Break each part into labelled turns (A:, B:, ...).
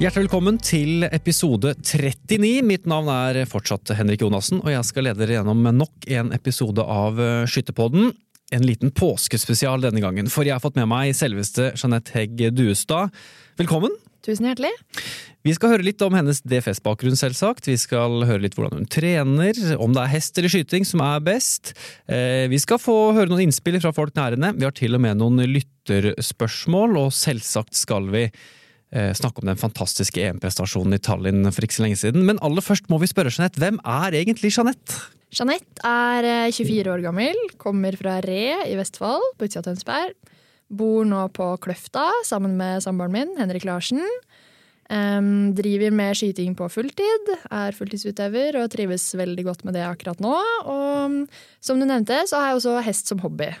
A: Hjertelig velkommen til episode 39. Mitt navn er fortsatt Henrik Jonassen, og jeg skal lede dere gjennom nok en episode av eh, Skytterpodden. En liten påskespesial denne gangen, for jeg har fått med meg selveste Jeanette Hegg Duestad. Velkommen!
B: Tusen hjertelig.
A: Vi skal høre litt om hennes DFS-bakgrunn, selvsagt. Vi skal høre litt hvordan hun trener, om det er hest eller skyting som er best. Eh, vi skal få høre noen innspill fra folk nærende. Vi har til og med noen lytterspørsmål, og selvsagt skal vi snakke om den fantastiske EM-prestasjonen i Tallinn for ikke så lenge siden. Men aller først må vi spørre Jeanette, hvem er egentlig Jeanette?
B: Jeanette er eh, 24 år gammel, kommer fra Re i Vestfold, på utsida av Tønsberg. Bor nå på Kløfta sammen med samboeren min, Henrik Larsen. Um, driver med skyting på fulltid, er fulltidsutøver og trives veldig godt med det akkurat nå. Og mm, som du nevnte, så har jeg også hest som hobby.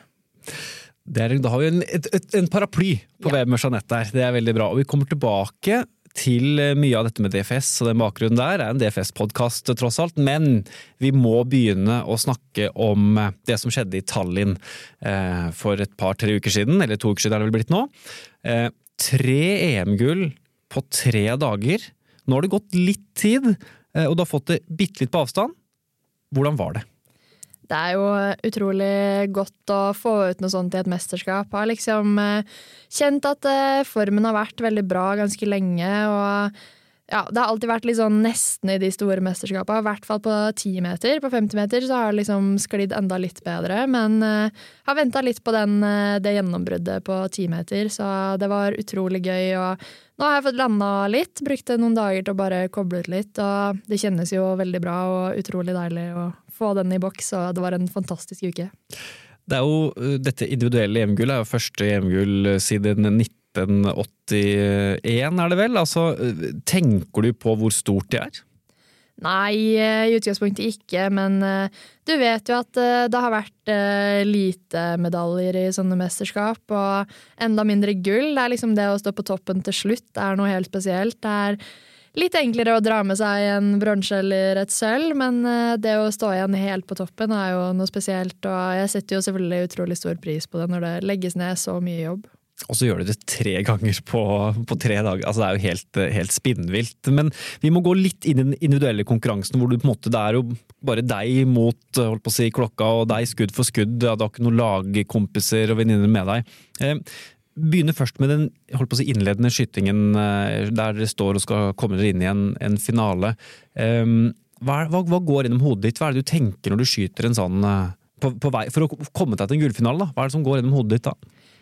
A: Er, da har vi en, et, et, en paraply på
B: Ja.
A: og Jeanette der. Det er veldig bra. Og vi kommer tilbake til eh, mye av dette med DFS, og den bakgrunnen der er en DFS-podkast tross alt. Men vi må begynne å snakke om eh, det som skjedde i Tallinn eh, for et par-tre uker siden. Eller to uker siden er det vel blitt nå. Eh, tre EM-gull på tre dager. Nå har det gått litt tid, eh, og du har fått det bitte litt på avstand. Hvordan var det?
B: Det er jo utrolig godt å få ut noe sånt i et mesterskap. Har liksom eh, kjent at eh, formen har vært veldig bra ganske lenge. og ja, Det har alltid vært litt sånn nesten i de store mesterskapene. I hvert fall på 10 meter. På 50 meter så har det liksom sklidd enda litt bedre. Men eh, har venta litt på den, eh, det gjennombruddet på 10 meter, så det var utrolig gøy. og nå har jeg fått landa litt. Brukte noen dager til å bare koble ut litt. Og det kjennes jo veldig bra og utrolig deilig å få den i boks, og det var en fantastisk uke.
A: Det er jo, uh, dette individuelle EM-gullet er jo første EM-gull siden 1981, er det vel? Altså, uh, tenker du på hvor stort det er?
B: Nei, eh, i utgangspunktet ikke, men eh, du vet jo at eh, det har vært eh, lite medaljer i sånne mesterskap, og enda mindre gull. Det er liksom det å stå på toppen til slutt det er noe helt spesielt. Det er litt enklere å dra med seg en bronse eller et sølv, men eh, det å stå igjen helt på toppen er jo noe spesielt, og jeg setter jo selvfølgelig utrolig stor pris på det når det legges ned så mye jobb.
A: Og så gjør du det tre ganger på, på tre dager. Altså, det er jo helt, uh, helt spinnvilt. Men vi må gå litt inn i den individuelle konkurransen, hvor du på en måte, det er jo bare deg mot uh, holdt på å si, klokka, og deg skudd for skudd. Ja, du har ikke noen lagkompiser og venninner med deg. Eh, begynner først med den holdt på å si, innledende skytingen, eh, der dere står og skal komme dere inn i en, en finale. Eh, hva, hva, hva går gjennom hodet ditt? Hva er det du tenker når du skyter en sånn eh, på, på vei, For å komme deg til en gullfinale, da. hva er det som går gjennom hodet ditt da?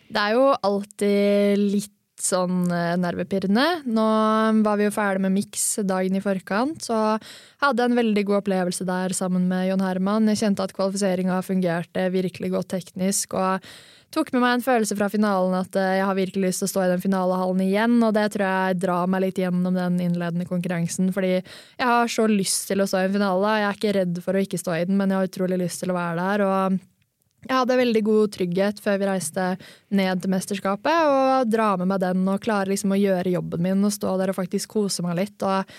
B: Det er jo alltid litt sånn eh, nervepirrende. Nå var vi jo ferdig med miks dagen i forkant, så hadde en veldig god opplevelse der sammen med Jon Herman. Jeg kjente at kvalifiseringa fungerte virkelig godt teknisk, og tok med meg en følelse fra finalen at eh, jeg har virkelig lyst til å stå i den finalehallen igjen, og det tror jeg drar meg litt gjennom den innledende konkurransen, fordi jeg har så lyst til å stå i en finale. Jeg er ikke redd for å ikke stå i den, men jeg har utrolig lyst til å være der. og jeg hadde veldig god trygghet før vi reiste ned til mesterskapet, og dra med meg den og klare liksom å gjøre jobben min og stå der og faktisk kose meg litt. Og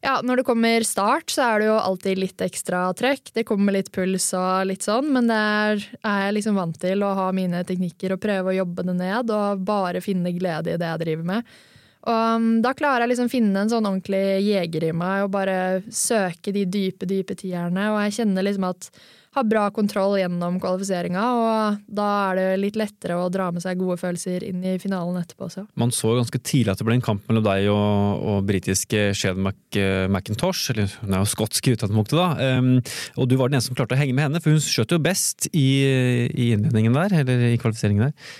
B: ja, når det kommer start, så er det jo alltid litt ekstra trøkk. Det kommer litt puls og litt sånn, men det er, er jeg liksom vant til å ha mine teknikker og prøve å jobbe det ned og bare finne glede i det jeg driver med. Og um, da klarer jeg liksom finne en sånn ordentlig jeger i meg og bare søke de dype, dype tierne, og jeg kjenner liksom at har bra kontroll gjennom kvalifiseringa, og da er det litt lettere å dra med seg gode følelser inn i finalen etterpå også.
A: Man så ganske tidlig at det ble en kamp mellom deg og, og britiske Shane Mac, McIntosh, eller hun er jo skotsk i utgangspunktet, da. Um, og du var den eneste som klarte å henge med henne, for hun skjøt jo best i, i innledningen der, eller i kvalifiseringen der.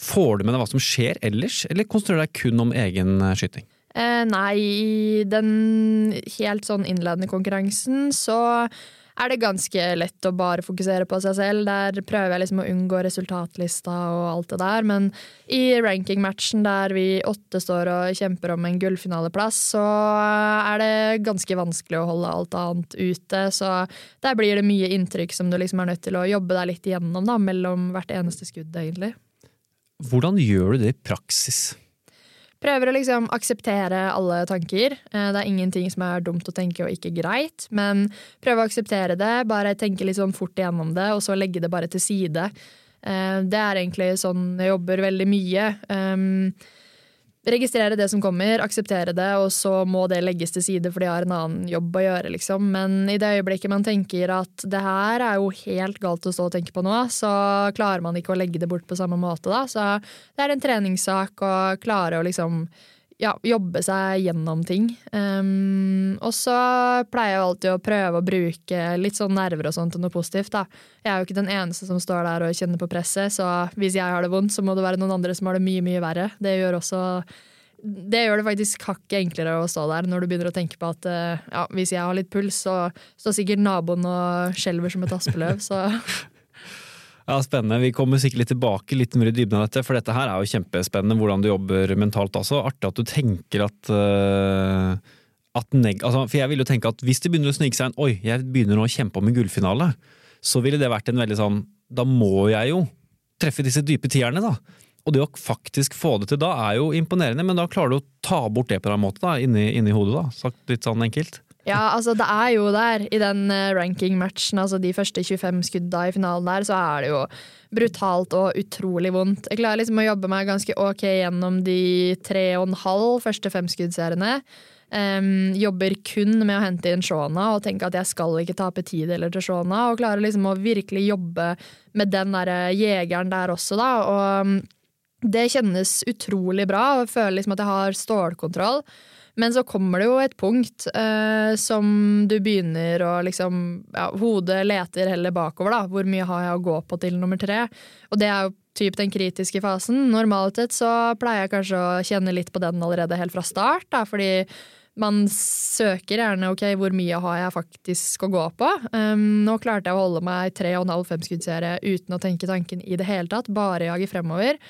A: Får du med deg hva som skjer ellers, eller konsentrerer du deg kun om egen eh, skyting?
B: Eh, nei, i den helt sånn innledende konkurransen så er det ganske lett å bare fokusere på seg selv. Der prøver jeg liksom å unngå resultatlista og alt det der. Men i rankingmatchen der vi åtte står og kjemper om en gullfinaleplass, så er det ganske vanskelig å holde alt annet ute. Så der blir det mye inntrykk som du liksom er nødt til å jobbe deg litt igjennom da, mellom hvert eneste skudd, egentlig.
A: Hvordan gjør du det i praksis?
B: Prøver å liksom akseptere alle tanker. Eh, Det er ingenting som er dumt å tenke og ikke greit, men prøve å akseptere det. Bare tenke litt sånn fort igjennom det, og så legge det bare til side. Eh, Det er egentlig sånn jeg jobber veldig mye. Registrere det som kommer, akseptere det, og så må det legges til side fordi jeg har en annen jobb å gjøre, liksom. Men i det øyeblikket man tenker at det her er jo helt galt å stå og tenke på nå, så klarer man ikke å legge det bort på samme måte, da. Så det er en treningssak å klare å liksom ja, jobbe seg gjennom ting. Um, og så pleier jeg alltid å prøve å bruke litt sånn nerver og sånt til noe positivt. da. Jeg er jo ikke den eneste som står der og kjenner på presset, så hvis jeg har det vondt, så må det være noen andre som har det mye, mye verre. Det gjør også det gjør det faktisk hakket enklere å stå der når du begynner å tenke på at ja, hvis jeg har litt puls, så står sikkert naboen og skjelver som et aspeløv. Så
A: Ja, Spennende. Vi kommer sikkert litt tilbake litt mer i dybden av dette, for dette her er jo kjempespennende hvordan du jobber mentalt også. Artig at du tenker at, uh, at altså, For jeg vil jo tenke at hvis det begynner å snike seg en Oi, jeg begynner nå å kjempe om en gullfinale. Så ville det vært en veldig sånn Da må jeg jo treffe disse dype tierne, da. Og det å faktisk få det til da er jo imponerende, men da klarer du å ta bort det på en måte da, inni, inni hodet, da, sagt litt sånn enkelt.
B: Ja, altså det er jo der, i den eh, ranking-matchen, altså de første 25 skudda i finalen der, så er det jo brutalt og utrolig vondt. Jeg klarer liksom å jobbe meg ganske ok gjennom de tre og en halv første femskuddseriene. Um, jobber kun med å hente inn Shona og tenke at jeg skal ikke tape tideler til Shona. Og klarer liksom å virkelig jobbe med den der jegeren der også, da. Og um, det kjennes utrolig bra, og føler liksom at jeg har stålkontroll. Men så kommer det jo et punkt eh, som du begynner å liksom ja, Hodet leter heller bakover, da. Hvor mye har jeg å gå på til nummer tre? Og det er jo typ den kritiske fasen. Normalt sett så pleier jeg kanskje å kjenne litt på den allerede helt fra start, da, fordi man søker gjerne ok, hvor mye har jeg faktisk å gå på. Um, nå klarte jeg å holde meg tre og en halv femskuddsserie uten å tenke tanken i det hele tatt, bare jage fremover.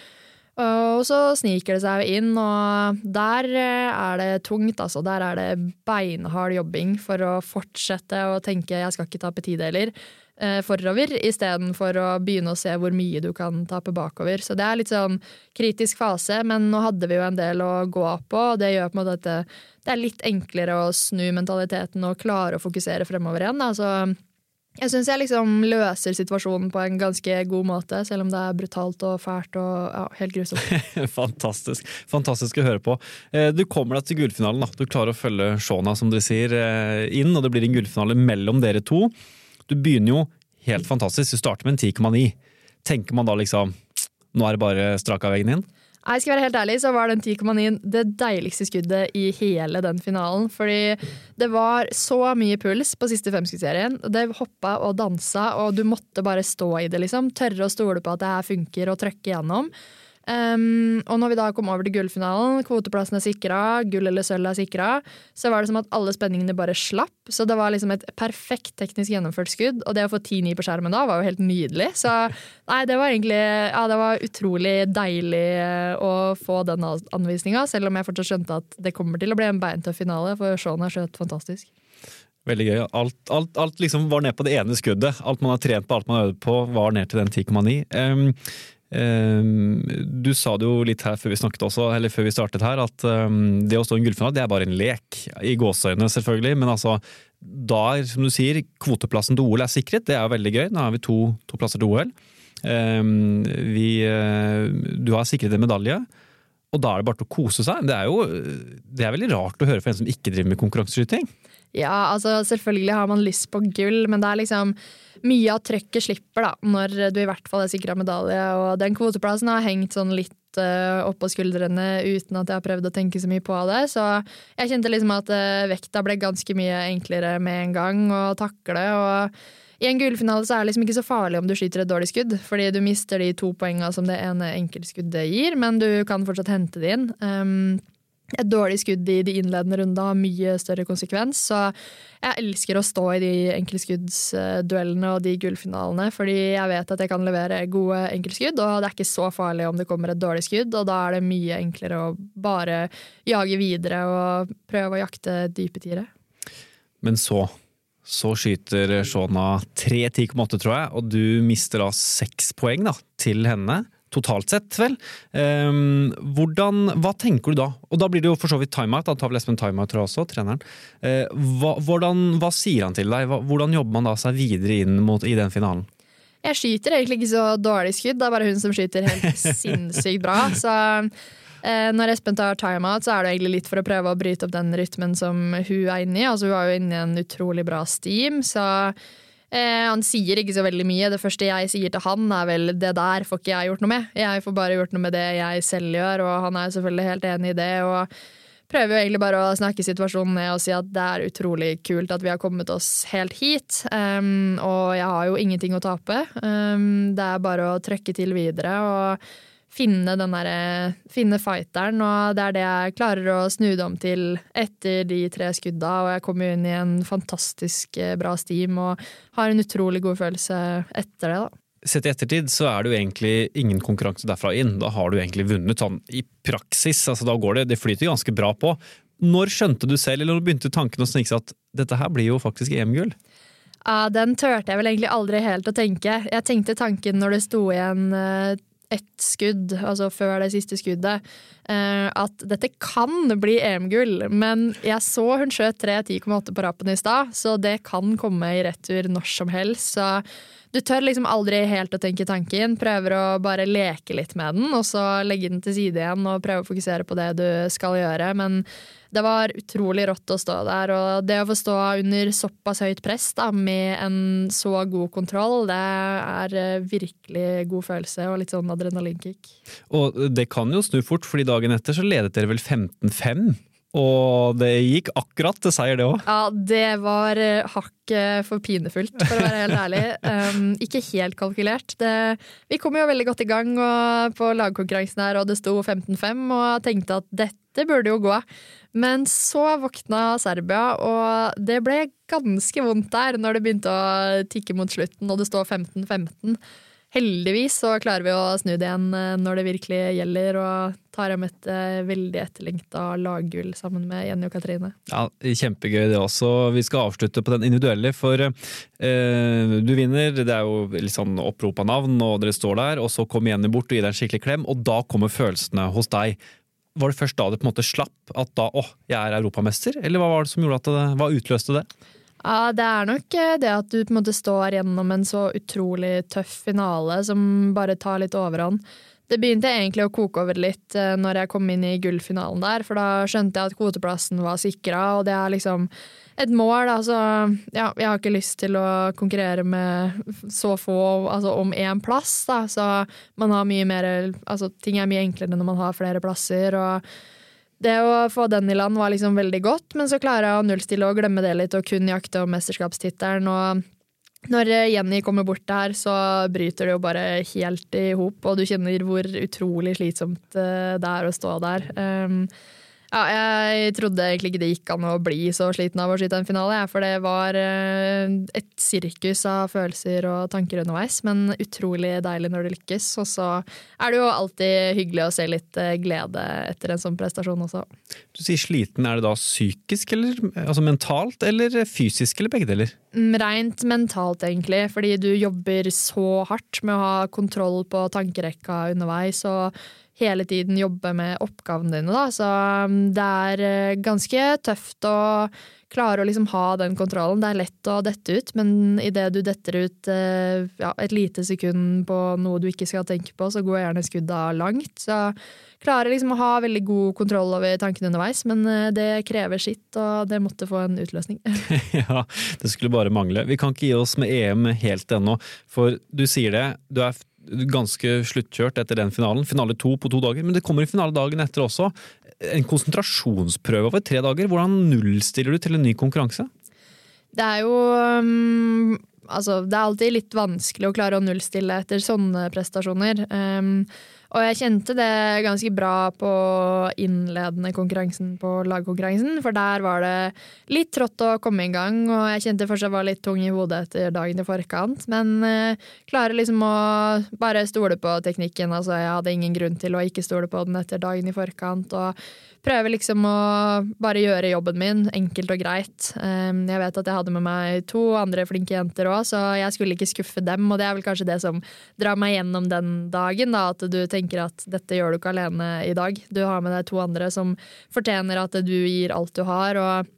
B: Og så sniker det seg inn, og der eh, er det tungt, altså. Der er det beinhard jobbing for å fortsette å tenke 'jeg skal ikke tape tideler' eh, forover, istedenfor å begynne å se hvor mye du kan tape bakover. Så det er litt sånn kritisk fase, men nå hadde vi jo en del å gå på, og det gjør på en måte at det er litt enklere å snu mentaliteten og klare å fokusere fremover igjen. Altså jeg syns jeg liksom løser situasjonen på en ganske god måte, selv om det er brutalt og fælt og ja, helt grusomt.
A: Fantastisk. Fantastisk å høre på. Eh, du kommer deg til gullfinalen. Du klarer å følge Shona som du sier, eh, inn, og det blir en gullfinale mellom dere to. Du begynner jo helt fantastisk. Du starter med en 10,9. Tenker man da liksom nå er det bare strak av veggen inn?
B: Jeg skal være helt ærlig, så var den 10,9 det deiligste skuddet i hele den finalen. Fordi det var så mye puls på siste femskuddsserien. Det hoppa og dansa, og du måtte bare stå i det, liksom. Tørre å stole på at det her funker, og trøkke igjennom. Um, og når vi da kom over til gullfinalen, kvoteplassen er sikra, gull eller sølv er sikra, så var det som at alle spenningene bare slapp. Så det var liksom et perfekt teknisk gjennomført skudd, og det å få 10-9 på skjermen da var jo helt nydelig. Så nei, det var egentlig Ja, det var utrolig deilig eh, å få den anvisninga, selv om jeg fortsatt skjønte at det kommer til å bli en beintøff finale, for Shaun har skjøt fantastisk.
A: Veldig gøy. Alt, alt, alt, liksom var ned på det ene skuddet. Alt man har trent på, alt man har øvd på, var ned til den 10,9. Um, du sa det jo litt her før vi snakket også, eller før vi startet her, at ehm, det å stå i en gullfinale det er bare en lek. I gåseøynene, selvfølgelig, men altså da, er, som du sier, kvoteplassen til OL er sikret. Det er jo veldig gøy. Nå har vi to, to plasser til OL. Ehm, vi, eh, du har sikret en medalje. Og da er det bare til å kose seg. Det er jo det er veldig rart å høre for en som ikke driver med konkurranseskyting.
B: Ja, altså selvfølgelig har man lyst på gull, men det er liksom mye av trøkket slipper da, når du i hvert fall er sikra medalje. Og den kvoteplassen har hengt sånn litt uh, oppå skuldrene uten at jeg har prøvd å tenke så mye på det. Så jeg kjente liksom at uh, vekta ble ganske mye enklere med en gang å takle. og i en gullfinale er det liksom ikke så farlig om du skyter et dårlig skudd, fordi du mister de to poengene som det ene enkeltskuddet gir, men du kan fortsatt hente det inn. Um, et dårlig skudd i de innledende rundene har mye større konsekvens. Så jeg elsker å stå i de enkeltskuddsduellene og de gullfinalene, fordi jeg vet at jeg kan levere gode enkeltskudd, og det er ikke så farlig om det kommer et dårlig skudd, og da er det mye enklere å bare jage videre og prøve å jakte dype tiere.
A: Men så så skyter Shona 3-10,8, tror jeg, og du mister da seks poeng da, til henne totalt sett, vel. Um, hvordan, hva tenker du da? Og da blir det jo for så vidt timeout. Da tar vel Espen timeout, tror jeg også, treneren. Uh, hva, hvordan, hva, sier han til deg? Hvordan jobber man da seg videre inn mot, i den finalen?
B: Jeg skyter egentlig ikke så dårlig skudd, det er bare hun som skyter helt sinnssykt bra. Så Eh, når Espen tar timeout, så er det egentlig litt for å prøve å bryte opp den rytmen som hun er inne i. Altså, hun er jo inne i en utrolig bra steam, så eh, han sier ikke så veldig mye. Det første jeg sier til han, er vel 'det der får ikke jeg gjort noe med'. Jeg får bare gjort noe med det jeg selv gjør, og han er selvfølgelig helt enig i det. og prøver jo egentlig bare å snakke situasjonen ned og si at det er utrolig kult at vi har kommet oss helt hit. Um, og jeg har jo ingenting å tape. Um, det er bare å trøkke til videre. og finne den derre finne fighteren, og det er det jeg klarer å snu det om til etter de tre skudda, og jeg kommer inn i en fantastisk eh, bra steam og har en utrolig god følelse etter det, da.
A: Sett i ettertid så er det jo egentlig ingen konkurranse derfra inn. Da har du egentlig vunnet sånn i praksis. altså Da går det, det flyter ganske bra på. Når skjønte du selv, eller når begynte tanken å snike seg at dette her blir jo faktisk EM-gull?
B: Ja, den turte jeg vel egentlig aldri helt å tenke. Jeg tenkte tanken når det sto igjen eh, ett skudd, altså før det siste skuddet, eh, at dette kan bli EM-gull. Men jeg så hun skjøt 3.10,8 på rappen i stad, så det kan komme i retur når som helst. Så du tør liksom aldri helt å tenke tanken. Prøver å bare leke litt med den, og så legge den til side igjen og prøve å fokusere på det du skal gjøre. Men det var utrolig rått å stå der, og det å få stå under såpass høyt press da, med en så god kontroll, det er eh, virkelig god følelse og litt sånn adrenalinkick.
A: Og det kan jo snu fort, fordi dagen etter så ledet dere vel 15-5? Og det gikk akkurat til seier, det òg.
B: Ja, det var eh, hakket for pinefullt, for å være helt ærlig. Um, ikke helt kalkulert. Det, vi kom jo veldig godt i gang på lagkonkurransen her, og det sto 15-5, og jeg tenkte at dette burde jo gå. Men så våkna Serbia, og det ble ganske vondt der når det begynte å tikke mot slutten, og det står 15-15. Heldigvis så klarer vi å snu det igjen eh, når det virkelig gjelder, og tar hjem et uh, veldig etterlengta laggull sammen med Jenny og Katrine.
A: Ja, Kjempegøy det også. Vi skal avslutte på den individuelle, for eh, du vinner. Det er jo litt sånn opprop av navn, og dere står der, og så kommer Jenny bort og gir deg en skikkelig klem, og da kommer følelsene hos deg. Var det først da det på en måte slapp? At da åh, jeg er europamester? Eller hva var det som gjorde at det, hva utløste det?
B: Ja, Det er nok eh, det at du på en måte står gjennom en så utrolig tøff finale som bare tar litt overhånd. Det begynte egentlig å koke over litt eh, når jeg kom inn i gullfinalen der, for da skjønte jeg at kvoteplassen var sikra, og det er liksom et mål. Altså, ja, jeg har ikke lyst til å konkurrere med så få altså om én plass, da, så man har mye mer Altså, ting er mye enklere når man har flere plasser. og det å få den i land var liksom veldig godt, men så klarer jeg å nullstille og glemme det litt og kun jakte om mesterskapstittelen. Og når Jenny kommer bort der, så bryter det jo bare helt i hop, og du kjenner hvor utrolig slitsomt eh, det er å stå der. Um, ja, jeg trodde egentlig ikke det gikk an å bli så sliten av å skyte en finale, for det var eh, et sirkus av følelser og tanker underveis, men utrolig deilig når det lykkes. Og så er det jo alltid hyggelig å se litt eh, glede etter en sånn prestasjon også.
A: Du sier sliten, er det da psykisk eller altså mentalt, eller fysisk, eller begge deler?
B: Mm, rent mentalt, egentlig, fordi du jobber så hardt med å ha kontroll på tankerekka underveis. og hele tiden jobbe med oppgavene dine. Da. Så um, det er eh, ganske tøft å klare å liksom ha den kontrollen. Det er lett å dette ut, men idet du detter ut eh, ja, et lite sekund på noe du ikke skal tenke på, så går gjerne skudda langt. Så klarer liksom å ha veldig god kontroll over tankene underveis, men eh, det krever sitt, og det måtte få en utløsning.
A: ja, det skulle bare mangle. Vi kan ikke gi oss med EM helt ennå, for du sier det. Du er ganske sluttkjørt etter den finalen. Finale to på to dager, men det kommer en finale dagen etter også. En konsentrasjonsprøve over tre dager. Hvordan nullstiller du til en ny konkurranse?
B: Det er jo um, Altså, det er alltid litt vanskelig å klare å nullstille etter sånne prestasjoner. Um, og jeg kjente det ganske bra på innledende konkurransen på lagkonkurransen, for der var det litt trått å komme i gang, og jeg kjente først jeg var litt tung i hodet etter dagen i forkant, men eh, klarer liksom å bare stole på teknikken. Altså, jeg hadde ingen grunn til å ikke stole på den etter dagen i forkant, og prøver liksom å bare gjøre jobben min enkelt og greit. Um, jeg vet at jeg hadde med meg to andre flinke jenter òg, så jeg skulle ikke skuffe dem, og det er vel kanskje det som drar meg gjennom den dagen, da, at du tenker at dette gjør du ikke alene i dag. Du har med deg to andre som fortjener at du gir alt du har. og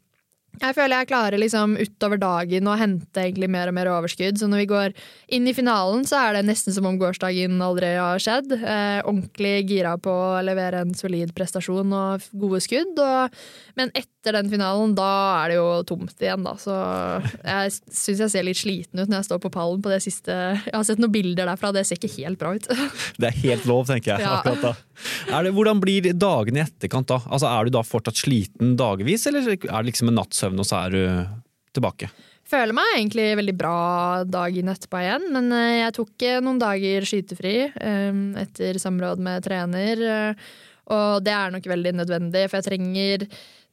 B: Jeg føler jeg klarer liksom utover dagen å hente egentlig mer og mer overskudd. Så når vi går inn i finalen, så er det nesten som om gårsdagen aldri har skjedd. Eh, ordentlig gira på å levere en solid prestasjon og gode skudd. Og, men etter den finalen, da er det jo tomt igjen, da. Så jeg syns jeg ser litt sliten ut når jeg står på pallen på det siste. Jeg har sett noen bilder derfra, det ser ikke helt bra ut.
A: Det er helt lov, tenker jeg.
B: Ja.
A: akkurat da. Er det, hvordan blir dagene i etterkant da? Altså, Er du da fortsatt sliten dagevis, eller er det liksom en natts søvn, og så er du tilbake?
B: Føler meg egentlig veldig bra dagen etterpå igjen, men eh, jeg tok eh, noen dager skytefri eh, etter samråd med trener. Og det er nok veldig nødvendig, for jeg trenger,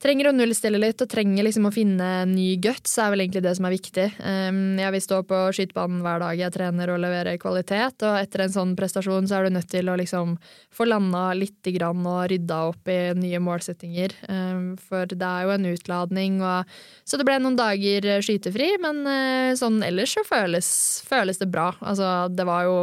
B: trenger å nullstille litt og trenger liksom å finne ny guts, er vel egentlig det som er viktig. Um, Jeg vil stå på skytebanen hver dag jeg trener og levere kvalitet, og etter en sånn prestasjon så er du nødt til å liksom få landa lite grann og rydda opp i nye målsettinger. Um, For det er jo en utladning, og så det ble noen dager skytefri, men eh, sånn ellers så føles, føles det bra. Altså, det var jo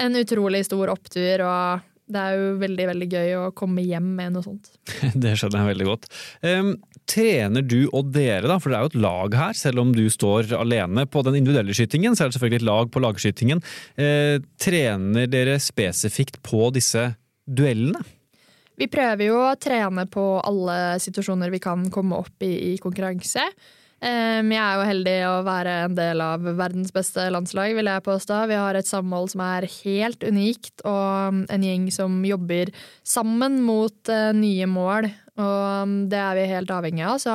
B: en utrolig stor opptur, og det er jo veldig, veldig gøy å komme hjem med noe sånt.
A: Det skjønner jeg veldig godt. Um, trener du og dere, da, for det er jo et lag her, selv om du står alene på den individuelle skytingen, så er det selvfølgelig et lag på lagskytingen. Uh, trener dere spesifikt på disse duellene?
B: Vi prøver jo å trene på alle situasjoner vi kan komme opp i i konkurranse. Um, jeg er jo heldig å være en del av verdens beste landslag, vil jeg påstå. Vi har et samhold som er helt unikt, og en gjeng som jobber sammen mot uh, nye mål. Og um, det er vi helt avhengig av, så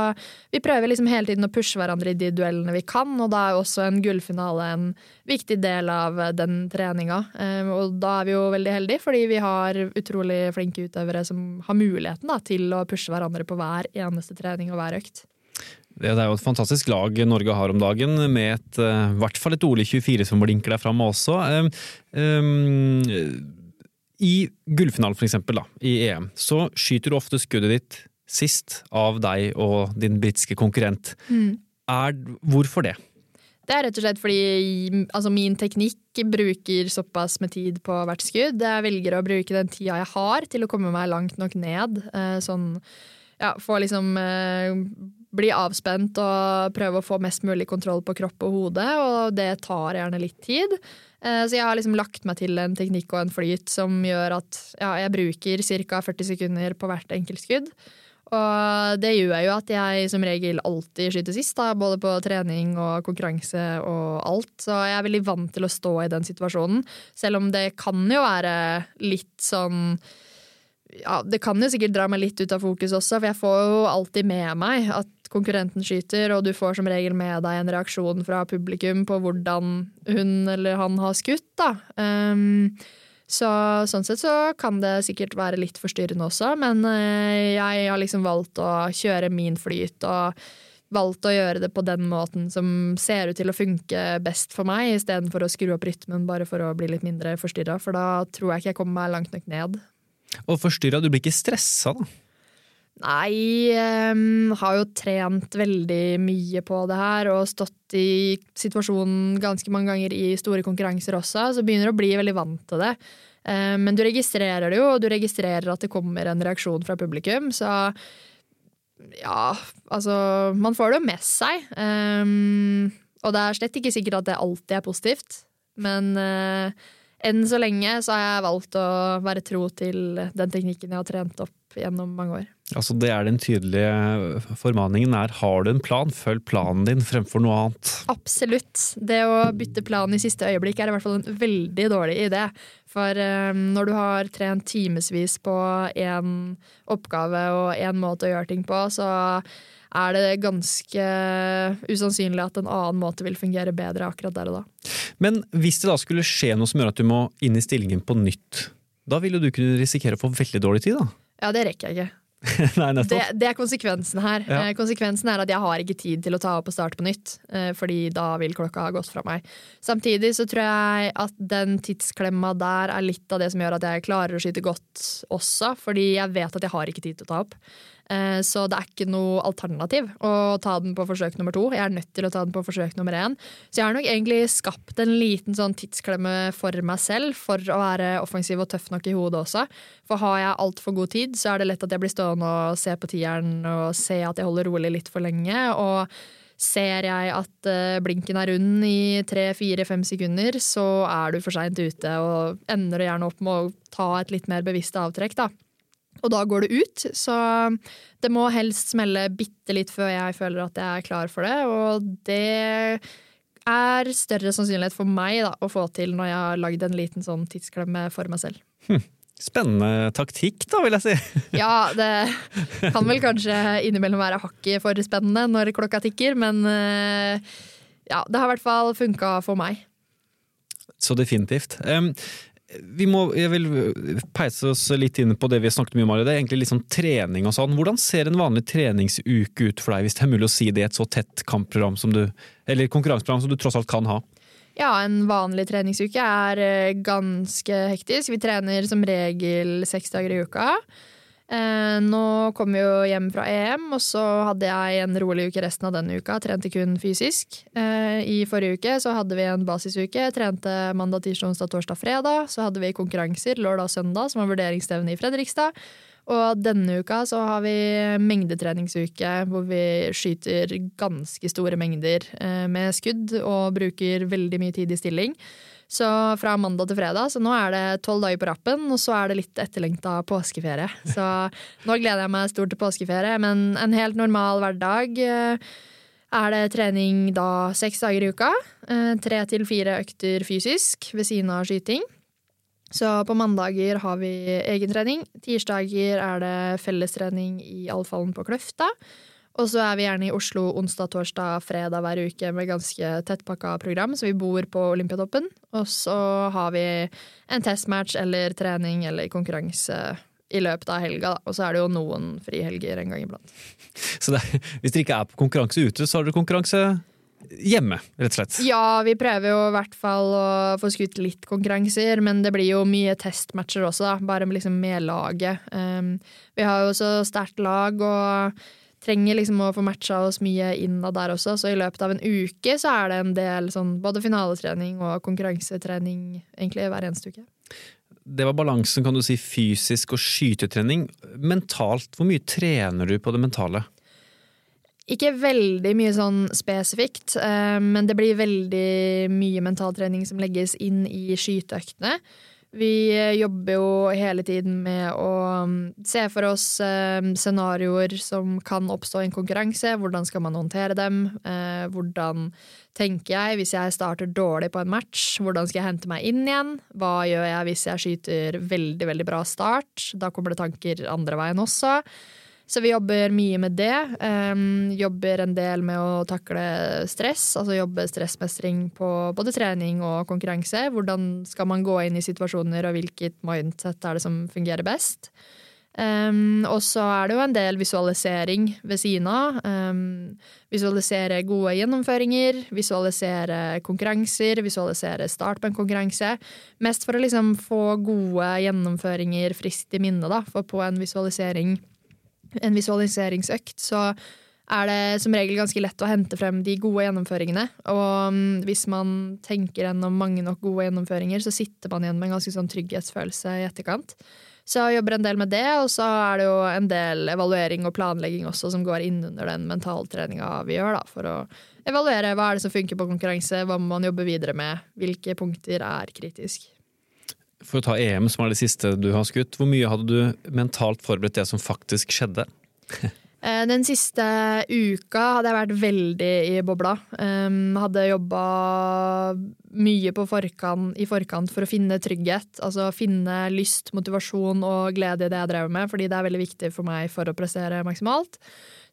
B: vi prøver liksom hele tiden å pushe hverandre i de duellene vi kan, og da er jo også en gullfinale en viktig del av uh, den treninga. Um, og da er vi jo veldig heldige, fordi vi har utrolig flinke utøvere som har muligheten da, til å pushe hverandre på hver eneste trening og hver økt.
A: Det er jo et fantastisk lag Norge har om dagen, med et, eh, i hvert fall et Ole 24 som blinker der framme også. Em, em, I gullfinalen, for eksempel, da, i EM, så skyter du ofte skuddet ditt sist av deg og din britiske konkurrent. Er, hvorfor det?
B: Det er rett og slett fordi altså, min teknikk bruker såpass med tid på hvert skudd. Jeg velger å bruke den tida jeg har til å komme meg langt nok ned. Eh, sånn, ja, få liksom eh, bli avspent og prøve å få mest mulig kontroll på kropp og hode, og det tar gjerne litt tid. Eh, Så jeg har liksom lagt meg til en teknikk og en flyt som gjør at ja, jeg bruker ca. 40 sekunder på hvert enkelt skudd. Og det gjør jo at jeg som regel alltid skyter sist, da, både på trening og konkurranse og alt. Så jeg er veldig vant til å stå i den situasjonen, selv om det kan jo være litt sånn ja, Det kan jo sikkert dra meg litt ut av fokus også, for jeg får jo alltid med meg at konkurrenten skyter, og du får som regel med deg en reaksjon fra publikum på hvordan hun eller han har skutt, da. Um, så sånn sett så kan det sikkert være litt forstyrrende også, men eh, jeg har liksom valgt å kjøre min flyt og valgt å gjøre det på den måten som ser ut til å funke best for meg, istedenfor å skru opp rytmen bare for å bli litt mindre forstyrra, for da tror jeg ikke jeg kommer meg langt nok ned.
A: Og forstyrra, du blir ikke stressa, da?
B: Nei, um, har jo trent veldig mye på det her og stått i situasjonen ganske mange ganger i store konkurranser også, så begynner å bli veldig vant til det. Um, men du registrerer det jo, og du registrerer at det kommer en reaksjon fra publikum, så ja, altså Man får det jo med seg. Um, og det er slett ikke sikkert at det alltid er positivt, men uh, enn så lenge så har jeg valgt å være tro til den teknikken jeg har trent opp gjennom mange år.
A: Altså, det er den tydelige formaningen er har du en plan, følg planen din fremfor noe annet.
B: Absolutt. Det å bytte plan i siste øyeblikk er i hvert fall en veldig dårlig idé. For um, når du har trent timevis på én oppgave og én måte å gjøre ting på, så er det ganske usannsynlig at en annen måte vil fungere bedre akkurat der og da.
A: Men hvis det da skulle skje noe som gjør at du må inn i stillingen på nytt, da vil jo du kunne risikere å få veldig dårlig tid, da?
B: Ja, det rekker jeg ikke.
A: Nei.
B: Det, det er konsekvensen her.
A: Ja.
B: Eh, Konsekvensen er at jeg har ikke tid til å ta opp og starte på nytt, eh, fordi da vil klokka ha gått fra meg. Samtidig så tror jeg at den tidsklemma der er litt av det som gjør at jeg klarer å skyte godt også, fordi jeg vet at jeg har ikke tid til å ta opp. Eh, så det er ikke noe alternativ å ta den på forsøk nummer to. Jeg er nødt til å ta den på forsøk nummer én. Så jeg har nok egentlig skapt en liten sånn tidsklemme for meg selv for å være offensiv og tøff nok i hodet også. For har jeg altfor god tid, så er det lett at jeg blir stående og se på tieren og se at jeg holder rolig litt for lenge. og Ser jeg at uh, blinken er rund i tre, fire, fem sekunder, så er du for seint ute og ender gjerne opp med å ta et litt mer bevisst avtrekk. da. Og da går det ut, så det må helst smelle bitte litt før jeg føler at jeg er klar for det. Og det er større sannsynlighet for meg da, å få til når jeg har lagd en liten sånn tidsklemme for meg selv.
A: Hm. Spennende taktikk, da, vil jeg si.
B: ja, det kan vel kanskje innimellom være hakket for spennende når klokka tikker, men eh, ja, det har i hvert fall funka for meg.
A: Så definitivt. Vi må, jeg vil peise oss litt inn på det vi har snakket mye om. Det er egentlig litt sånn trening og sånn. Hvordan ser en vanlig treningsuke ut for deg, hvis det er mulig å si det i et så tett kampprogram som du, eller konkurranseprogram som du tross alt kan ha?
B: Ja, en vanlig treningsuke er eh, ganske hektisk. Vi trener som regel seks dager i uka. Eh, nå kom vi jo hjem fra EM, og så hadde jeg en rolig uke resten av denne uka. Trente kun fysisk. Eh, I forrige uke så hadde vi en basisuke. Trente mandag, tirsdag, onsdag, torsdag, fredag. Så hadde vi konkurranser lørdag og søndag, som var vurderingsstevne i Fredrikstad. Og denne uka så har vi mengdetreningsuke hvor vi skyter ganske store mengder eh, med skudd og bruker veldig mye tid i stilling. Så fra mandag til fredag, så nå er det tolv dager på rappen, og så er det litt etterlengta påskeferie. Så nå gleder jeg meg stort til påskeferie, men en helt normal hverdag eh, er det trening da seks dager i uka. Eh, tre til fire økter fysisk ved siden av skyting. Så på mandager har vi egentrening. Tirsdager er det fellestrening i Alfallen på Kløfta. Og så er vi gjerne i Oslo onsdag, torsdag, fredag hver uke med ganske tettpakka program, så vi bor på Olympiatoppen. Og så har vi en testmatch eller trening eller konkurranse i løpet av helga, da. Og så er det jo noen frihelger en gang iblant.
A: Så er, hvis dere ikke er på konkurranse ute, så har dere konkurranse hjemme, rett og slett?
B: Ja, vi prøver jo i hvert fall å få skutt litt konkurranser, men det blir jo mye testmatcher også, da. Bare liksom med laget. Um, vi har jo så sterkt lag og trenger liksom å få matcha oss mye innad der også, så i løpet av en uke så er det en del sånn både finaletrening og konkurransetrening egentlig hver eneste uke.
A: Det var balansen, kan du si, fysisk og skytetrening. Mentalt, hvor mye trener du på det mentale?
B: Ikke veldig mye sånn spesifikt, eh, men det blir veldig mye mentaltrening som legges inn i skyteøktene. Vi jobber jo hele tiden med å mm, se for oss eh, scenarioer som kan oppstå i en konkurranse. Hvordan skal man håndtere dem? Eh, hvordan tenker jeg hvis jeg starter dårlig på en match? Hvordan skal jeg hente meg inn igjen? Hva gjør jeg hvis jeg skyter veldig, veldig bra start? Da kommer det tanker andre veien også. Så vi jobber mye med det. Um, jobber en del med å takle stress, altså jobbe stressmestring på både trening og konkurranse. Hvordan skal man gå inn i situasjoner, og hvilket mindset er det som fungerer best? Um, og så er det jo en del visualisering ved siden av. Um, visualisere gode gjennomføringer, visualisere konkurranser, visualisere start på en konkurranse. Mest for å liksom få gode gjennomføringer friskt i minne, da. For på en visualisering en visualiseringsøkt, så er det som regel ganske lett å hente frem de gode gjennomføringene. Og mm, hvis man tenker gjennom mange nok gode gjennomføringer, så sitter man igjen med en ganske sånn trygghetsfølelse i etterkant. Så jeg jobber en del med det, og så er det jo en del evaluering og planlegging også som går inn under den mentaltreninga vi gjør, da, for å evaluere hva er det som funker på konkurranse, hva må man jobbe videre med, hvilke punkter er kritisk.
A: For å ta EM, som er det siste du har skutt, hvor mye hadde du mentalt forberedt det som faktisk skjedde?
B: Eh, den siste uka hadde jeg vært veldig i bobla. Um, hadde jobba mye forkant, i forkant for å finne trygghet. Altså finne lyst, motivasjon og glede i det jeg drev med, fordi det er veldig viktig for meg for å prestere maksimalt.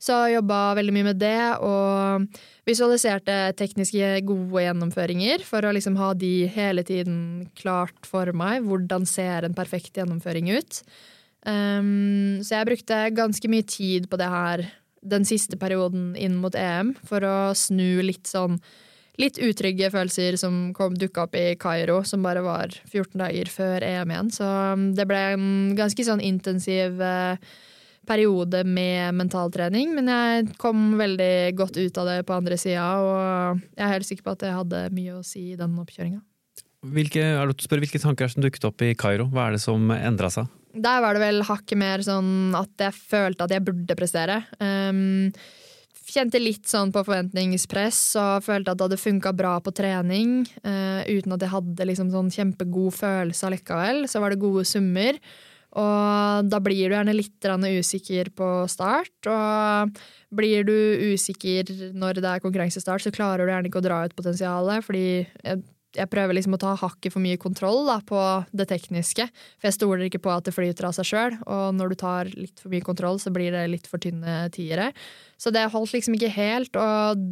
B: Så jobba veldig mye med det, og visualiserte tekniske gode gjennomføringer for å liksom ha de hele tiden klart for meg. Hvordan ser en perfekt gjennomføring ut? Um, så jeg brukte ganske mye tid på det her den siste perioden inn mot EM for å snu litt sånn litt utrygge følelser som dukka opp i Kairo, som bare var 14 dager før EM igjen. Så det ble en ganske sånn intensiv uh, periode med mentaltrening, men jeg kom veldig godt ut av det på andre sida, og jeg er helt sikker på at jeg hadde mye å si i den oppkjøringa.
A: Hvilke, hvilke tanker som dukket opp i Kairo? Hva er det som endra seg?
B: Der var det vel hakket mer sånn at jeg følte at jeg burde prestere. Um, kjente litt sånn på forventningspress og følte at det hadde funka bra på trening. Uh, uten at jeg hadde liksom sånn kjempegod følelse allikevel. Så var det gode summer. Og da blir du gjerne litt usikker på start. Og blir du usikker når det er konkurransestart, så klarer du gjerne ikke å dra ut potensialet. Fordi jeg prøver liksom å ta hakket for mye kontroll da, på det tekniske. For jeg stoler ikke på at det flyter av seg sjøl, og når du tar litt for mye kontroll, så blir det litt for tynne tiere. Så det holdt liksom ikke helt, og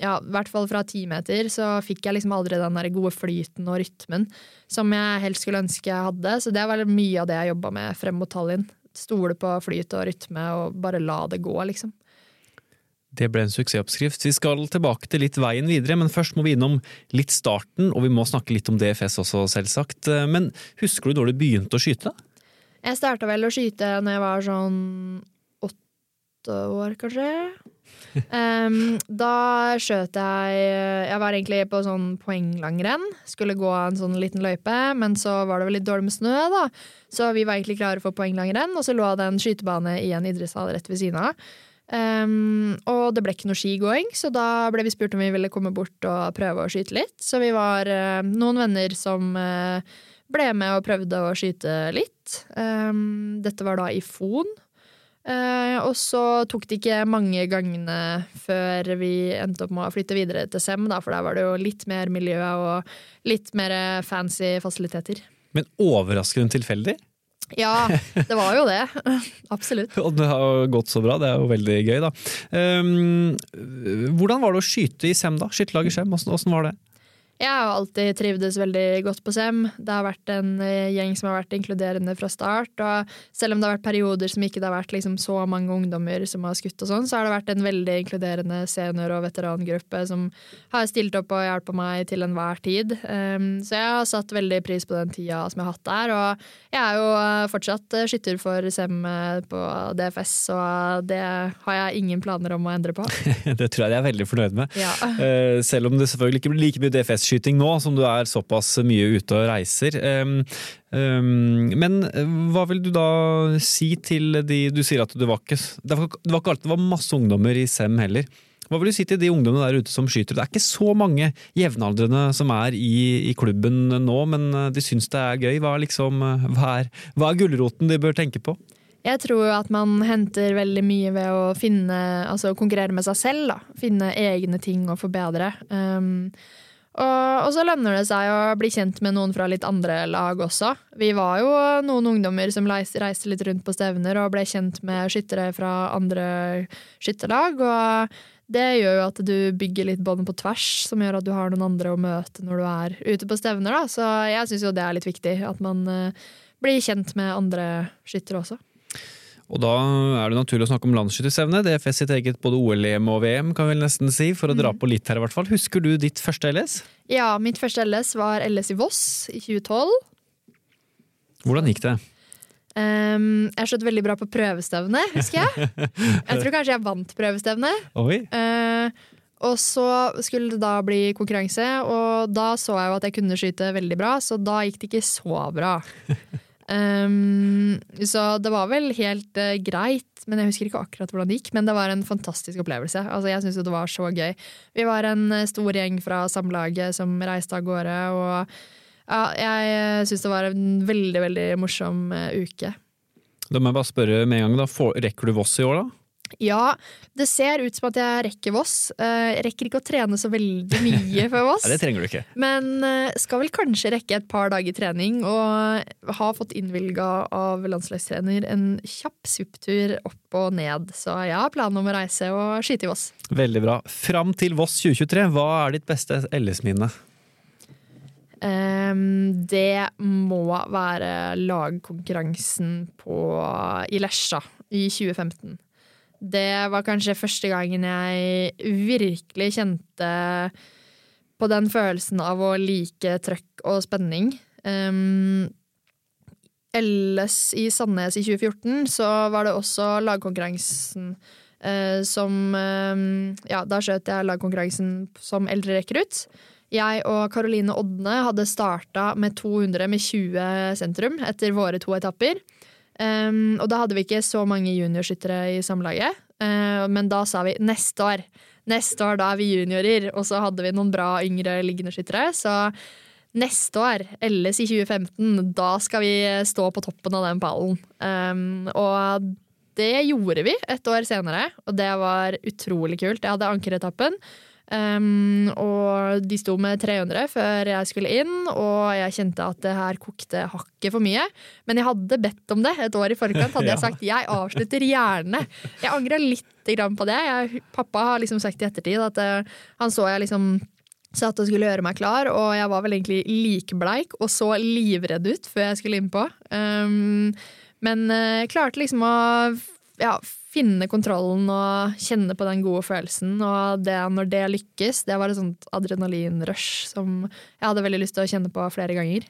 B: ja, i hvert fall fra ti meter så fikk jeg liksom aldri den der gode flyten og rytmen som jeg helst skulle ønske jeg hadde. Så det var mye av det jeg jobba med frem mot Tallinn. Stole på flyt og rytme og bare la det gå, liksom.
A: Det ble en suksessoppskrift. Vi skal tilbake til litt veien videre, men først må vi innom litt starten, og vi må snakke litt om DFS også, selvsagt. Men husker du når du begynte å skyte?
B: Jeg starta vel å skyte når jeg var sånn åtte år, kanskje. um, da skjøt jeg Jeg var egentlig på sånn poenglangrenn. Skulle gå en sånn liten løype, men så var det vel litt dårlig med snø, da. Så vi var egentlig klare for poenglangrenn, og så lå det en skytebane i en idrettshall rett ved siden av. Um, og det ble ikke noe skigåing, så da ble vi spurt om vi ville komme bort og prøve å skyte litt. Så vi var uh, noen venner som uh, ble med og prøvde å skyte litt. Um, dette var da i Fon. Uh, og så tok det ikke mange gangene før vi endte opp med å flytte videre til Sem, da, for der var det jo litt mer miljø og litt mer fancy fasiliteter.
A: Men overraskende tilfeldig?
B: Ja, det var jo det. Absolutt.
A: Og det har gått så bra, det er jo veldig gøy, da. Um, hvordan var det å skyte i Sem, da? Skytterlaget Sem, åssen var det?
B: Jeg har alltid trivdes veldig godt på SEM. Det har vært en eh, gjeng som har vært inkluderende fra start. Og selv om det har vært perioder som ikke det har vært liksom så mange ungdommer som har skutt, og sånn, så har det vært en veldig inkluderende senior- og veterangruppe som har stilt opp og hjulpet meg til enhver tid. Um, så jeg har satt veldig pris på den tida som jeg har hatt der. Og jeg er jo eh, fortsatt eh, skytter for SEM på DFS, og det har jeg ingen planer om å endre på.
A: det tror jeg de er veldig fornøyd med.
B: Ja.
A: selv om det selvfølgelig ikke blir like mye DFS skyting nå, som du er såpass mye ute og reiser. Men hva vil du da si til de Du sier at det var ikke, det var, det var ikke alltid det var masse ungdommer i SEM heller. Hva vil du si til de ungdommene der ute som skyter? Det er ikke så mange jevnaldrende som er i, i klubben nå, men eh, de syns det er gøy. Hva er, liksom, eh, hva er, hva er gulroten de bør tenke på?
B: Jeg tror at man henter veldig mye ved å finne, altså konkurrere med seg selv. Da. Finne egne ting å forbedre. Um, og, så lønner det seg å bli kjent med noen fra litt andre lag også. Vi var jo noen ungdommer som reiste litt rundt på stevner og ble kjent med skyttere fra andre skytterlag. Og det gjør jo at du bygger litt bånd på tvers, som gjør at du har noen andre å møte når du er ute på stevner. Da. Så jeg syns jo det er litt viktig, at man uh, blir kjent med andre skyttere også.
A: Og da er det naturlig å snakke om landsskytterstevne. DFS sitt eget både OL-EM og VM, kan vi nesten si, for å dra mm. på litt her i hvert fall. Husker du ditt første LS?
B: Ja, mitt første LS var LS i Voss i 2012.
A: Hvordan gikk det?
B: Um, jeg skjøt veldig bra på prøvestevne, husker jeg. Jeg tror kanskje jeg vant prøvestevne.
A: Oi.
B: Uh, og så skulle det da bli konkurranse, og da så jeg jo at jeg kunne skyte veldig bra, så da gikk det ikke så bra. Um, så det var vel helt uh, greit, men jeg husker ikke akkurat hvordan det gikk. Men det var en fantastisk opplevelse. Altså, jeg syns det var så gøy. Vi var en uh, stor gjeng fra samlaget som reiste av gårde, og ja, jeg uh, syns det var en veldig, veldig morsom uke.
A: Da må jeg bare spørre med en gang, da. rekker du Voss i år, da?
B: Ja, det ser ut som at jeg rekker Voss. Eh, jeg rekker ikke å trene så veldig mye før Voss.
A: Det trenger du ikke.
B: Men eh, skal vel kanskje rekke et par dager trening, og har fått innvilga av landslagstrener en kjapp supptur opp og ned. Så jeg har planen om å reise og skyte i Voss.
A: Veldig bra. Fram til Voss 2023, hva er ditt beste LS-minne?
B: Um, det må være lagkonkurransen på, i Lesja i 2015. Det var kanskje første gangen jeg virkelig kjente på den følelsen av å like trøkk og spenning. Um, LS i Sandnes i 2014, så var det også lagkonkurransen uh, som um, Ja, da skjøt jeg lagkonkurransen som eldrerekrutt. Jeg og Karoline Odne hadde starta med 200 med 20 sentrum etter våre to etapper. Um, og da hadde vi ikke så mange juniorskyttere i samlaget, uh, men da sa vi neste år. Neste år, da er vi juniorer. Og så hadde vi noen bra yngre liggende skyttere. Så neste år, LS i 2015, da skal vi stå på toppen av den pallen. Um, og det gjorde vi et år senere, og det var utrolig kult. Jeg hadde ankeretappen. Um, og de sto med 300 før jeg skulle inn, og jeg kjente at det her kokte hakket for mye. Men jeg hadde bedt om det et år i forkant. Hadde jeg sagt jeg avslutter gjerne. Jeg angra litt på det. Jeg, pappa har liksom sagt i ettertid at uh, han så jeg liksom satt og skulle gjøre meg klar, og jeg var vel egentlig likbleik og så livredd ut før jeg skulle innpå. Um, men uh, klarte liksom å ja, finne kontrollen og kjenne på den gode følelsen. Og det, når det lykkes, det var et sånt adrenalinrush som jeg hadde veldig lyst til å kjenne på flere ganger.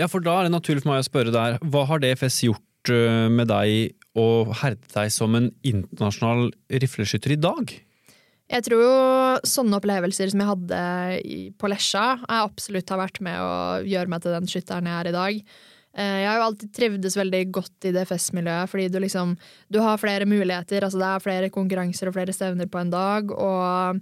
A: Ja, for da er det naturlig for meg å spørre der, hva har DFS gjort eh, med deg og herdet deg som en internasjonal rifleskytter i dag?
B: Jeg tror jo sånne opplevelser som jeg hadde på Lesja, absolutt har vært med å gjøre meg til den skytteren jeg er i dag. Eh, jeg har jo alltid trivdes veldig godt i DFS-miljøet, fordi du liksom Du har flere muligheter. Altså det er flere konkurranser og flere stevner på en dag, og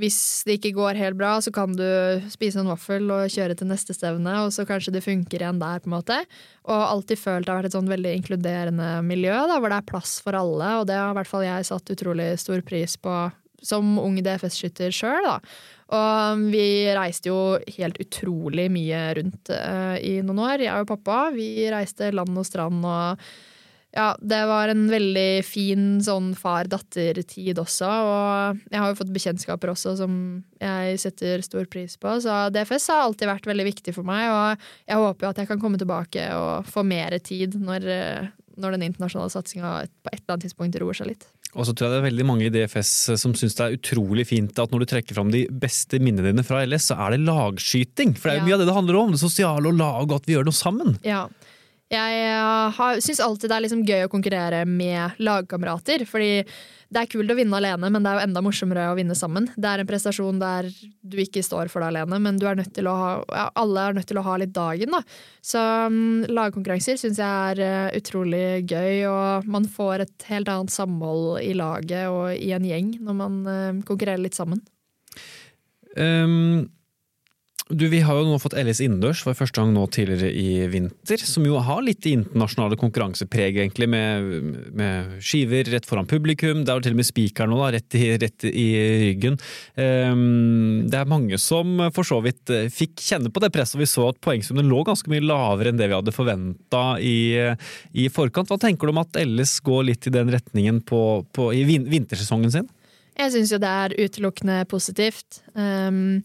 B: hvis det ikke går helt bra, så kan du spise en vaffel og kjøre til neste stevne, og så kanskje det funker igjen der, på en måte. Og alltid følt det har vært et sånn veldig inkluderende miljø, da, hvor det er plass for alle, og det har i hvert fall jeg satt utrolig stor pris på som ung DFS-skytter sjøl, da. Og vi reiste jo helt utrolig mye rundt uh, i noen år, jeg og pappa. Vi reiste land og strand og ja, det var en veldig fin sånn far-datter-tid også, og jeg har jo fått bekjentskaper også som jeg setter stor pris på, så DFS har alltid vært veldig viktig for meg, og jeg håper jo at jeg kan komme tilbake og få mer tid når, eh, når den internasjonale satsinga på et eller annet tidspunkt roer seg litt.
A: Og så tror jeg det er veldig mange i DFS som syns det er utrolig fint at når du trekker fram de beste minnene dine fra LS, så er det lagskyting. For det er jo ja. mye av det det handler om. Det sosiale og lag og at vi gjør noe sammen.
B: Ja. Jeg uh, syns alltid det er liksom gøy å konkurrere med lagkamerater. Fordi det er kult å vinne alene, men det er jo enda morsommere å vinne sammen. Det er en prestasjon der du ikke står for det alene, men er ha, ja, alle er nødt til å ha litt dagen. Da. Så um, lagkonkurranser syns jeg er uh, utrolig gøy, og man får et helt annet samhold i laget og i en gjeng når man uh, konkurrerer litt sammen.
A: Um du, Vi har jo nå fått LS innendørs for første gang nå tidligere i vinter, som jo har litt internasjonale konkurransepreg, egentlig, med, med, skiver rett foran publikum. Det er jo til og med spiker nå, da, rett i, rett i ryggen. Um, det er mange som for så vidt eh, fikk kjenne på det presset, og vi så at poengsummen lå ganske mye lavere enn det vi hadde forventa i, i, forkant. Hva tenker du om at LS går litt i den retningen på, på, i vintersesongen sin?
B: Jeg syns jo det er utelukkende positivt. Um,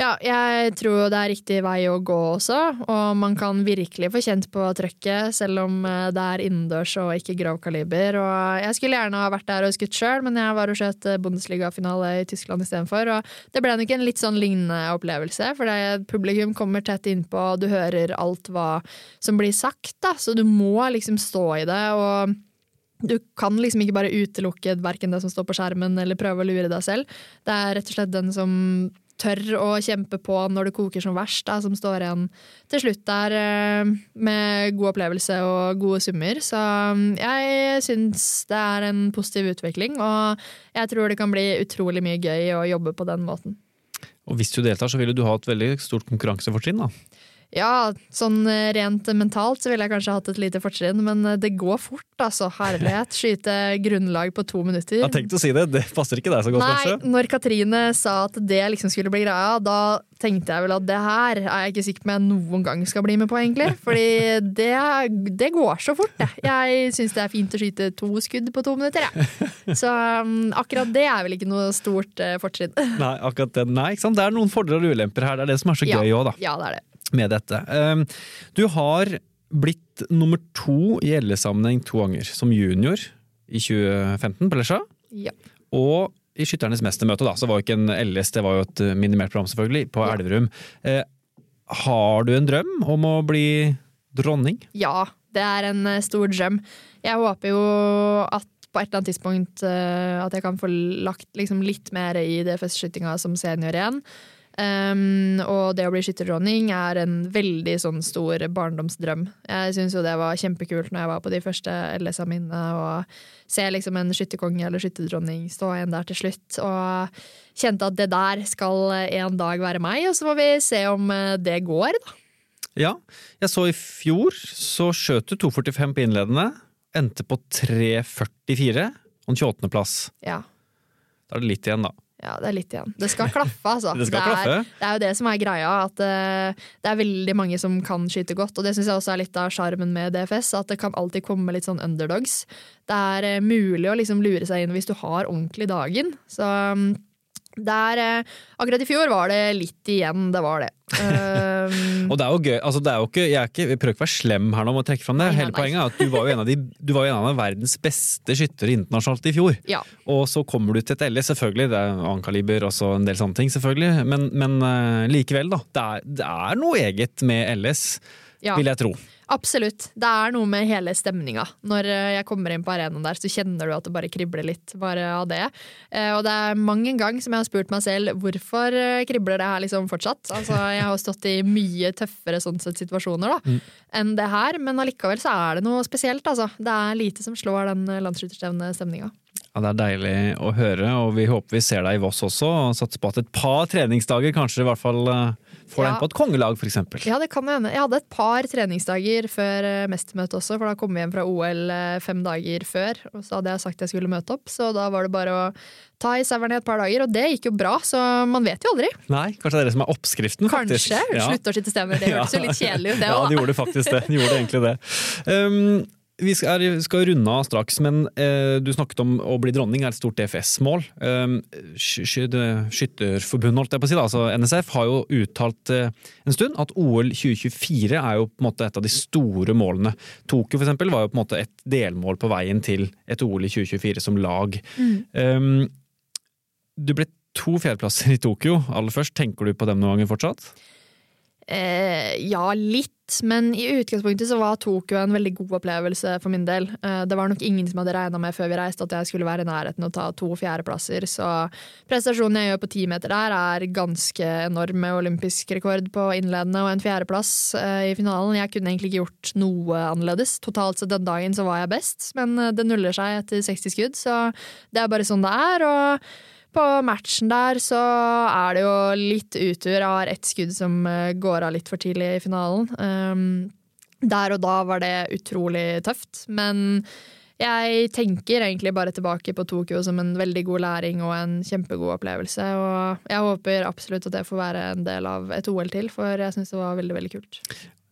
B: ja, jeg tror det er riktig vei å gå også, og man kan virkelig få kjent på trøkket, selv om eh, det er innendørs og ikke grov kaliber. Og jeg skulle gjerne ha vært der og skutt sjøl, men jeg var og skjøt eh, Bundesliga-finale i Tyskland istedenfor. Og det ble nok en litt sånn lignende opplevelse, for publikum kommer tett innpå, og du hører alt hva som blir sagt, da, så du må liksom stå i det. og du kan liksom ikke bare utelukke verken det som står på skjermen, eller prøve å lure deg selv. Det er rett og slett den som tør å kjempe på når det koker som verst, da, som står igjen til slutt der eh, med god opplevelse og gode summer. Så mm, jeg syns det er en positiv utvikling, og jeg tror det kan bli utrolig mye gøy å jobbe på den måten.
A: Og hvis du deltar, så vil du ha et veldig stort konkurransefortrinn, da?
B: Ja, sånn eh, rent mentalt så ville jeg kanskje hatt et lite fortrinn, men eh, det går fort, altså. Herlighet. Skyte grunnlag på to minutter.
A: Jeg tenkte å si det, det passer ikke deg så godt,
B: Nei,
A: kanskje?
B: Når Katrine sa at det liksom skulle bli greia, da tenkte jeg vel at det her er jeg ikke sikker på om jeg noen gang skal bli med på, egentlig. Fordi det, det går så fort, jeg. Jeg syns det er fint å skyte to skudd på to minutter, jeg. Så um, akkurat det er vel ikke noe stort uh, fortrinn.
A: Nei, akkurat det. Nei, ikke sant? Det er noen fordeler og ulemper her. Det er det som er så gøy òg, da.
B: Ja, det er det
A: med dette. Ehm, du har blitt nummer to i LS-sammenheng to ganger. Som junior i 2015 på Lesja.
B: Ja.
A: Og i Skytternes mestermøte, da, så var jo ikke en LS, det var jo et minimert program, selvfølgelig, på ja. Elverum. Eh, har du en drøm om å bli dronning?
B: Ja, det er en eh, stor drøm. Jeg håper jo at på et eller annet tidspunkt eh, at jeg kan få lagt liksom, litt mer i DFS-skytinga som senior igjen. Um, og det å bli skytterdronning er en veldig sånn stor barndomsdrøm. Jeg syns jo det var kjempekult når jeg var på de første LSA mine, og se liksom en skytterkonge eller skytterdronning stå igjen der til slutt. Og kjente at det der skal en dag være meg, og så får vi se om eh, det går, da.
A: Ja. Jeg så i fjor så skjøt du 2,45 på innledende. Endte på 3,44 og en 28.-plass.
B: Ja.
A: Da er det litt igjen, da.
B: Ja, det er litt igjen. Det skal klaffe, altså.
A: Det skal
B: er,
A: klaffe.
B: det er jo det som er greia, at uh, det er veldig mange som kan skyte godt. Og det syns jeg også er litt av sjarmen med DFS, at det kan alltid komme litt sånn underdogs. Det er uh, mulig å liksom lure seg inn hvis du har ordentlig dagen. Så mm, der, eh, akkurat i fjor var det litt igjen, det var det. Um,
A: Og det er jo gøy. Altså, det er jo ikke, jeg, er ikke, jeg prøver ikke å være slem her nå med å trekke fram det.
B: Nei,
A: Hele
B: nei.
A: poenget er at du var jo en av, de, du var jo en av verdens beste skyttere internasjonalt i fjor.
B: ja.
A: Og så kommer du til et LS, selvfølgelig. Det er annen kaliber og en del sånne ting, selvfølgelig. Men, men eh, likevel, da. Det er, det er noe eget med LS,
B: ja.
A: vil jeg tro.
B: Absolutt. Det er noe med hele stemninga. Når eh, jeg kommer inn på arenaen der, så kjenner du at det bare kribler litt bare av det. Eh, Og det er mange ganger som jeg har spurt meg selv hvorfor eh, kribler det her liksom fortsatt. Altså, jeg har stått i mye tøffere sånn sett situasjoner da, enn det her, men allikevel så er det noe spesielt. Altså. Det er lite som slår den landsskytterstevnestemninga.
A: Ja, Det er deilig å høre, og vi håper vi ser deg i Voss også. Og satser på at et par treningsdager kanskje i hvert fall får
B: Ja.
A: inn på et kongelag, f.eks.
B: Ja, det kan hende. Jeg hadde et par treningsdager før eh, mestermøtet også, for da kom vi hjem fra OL eh, fem dager før. Og så hadde jeg sagt jeg skulle møte opp, så da var det bare å ta i severen i et par dager. Og det gikk jo bra, så man vet jo aldri.
A: Nei, kanskje det er det som er oppskriften, faktisk.
B: Kanskje.
A: Ja.
B: Stemmer. Det hørtes jo litt kjedelig ut, det
A: ja,
B: òg.
A: det gjorde faktisk det. De gjorde egentlig det. Um, vi skal, skal runde av straks, men eh, du snakket om å bli dronning er et stort DFS-mål. Sky- det- Skytterforbundet, holdt jeg på å si, da, altså NSF, har jo uttalt eh, en stund at OL 2024 er jo på en måte et av de store målene. Tokyo for eksempel, var jo på en måte et delmål på veien til et OL i 2024 som lag. Um, du ble to fjerdeplasser i Tokyo. Aller først, tenker du på dem noen ganger fortsatt?
B: Eh, ja, litt. Men i utgangspunktet så var Tokyo en veldig god opplevelse for min del. Eh, det var nok ingen som hadde regna med før vi reiste at jeg skulle være i nærheten å ta to fjerdeplasser. Så prestasjonen jeg gjør på timeter der, er ganske enorm med olympisk rekord på innledende og en fjerdeplass eh, i finalen. Jeg kunne egentlig ikke gjort noe annerledes. Totalt sett den dagen så var jeg best, men eh, det nuller seg etter 60 skudd, så det er bare sånn det er. og på matchen der så er det jo litt utur. Jeg har ett skudd som eh, går av litt for tidlig i finalen. Um, der og da var det utrolig tøft, men jeg tenker egentlig bare tilbake på Tokyo som en veldig god læring og en kjempegod opplevelse. Og jeg håper absolutt at det får være en del av et OL til, for jeg syns det var veldig, veldig kult.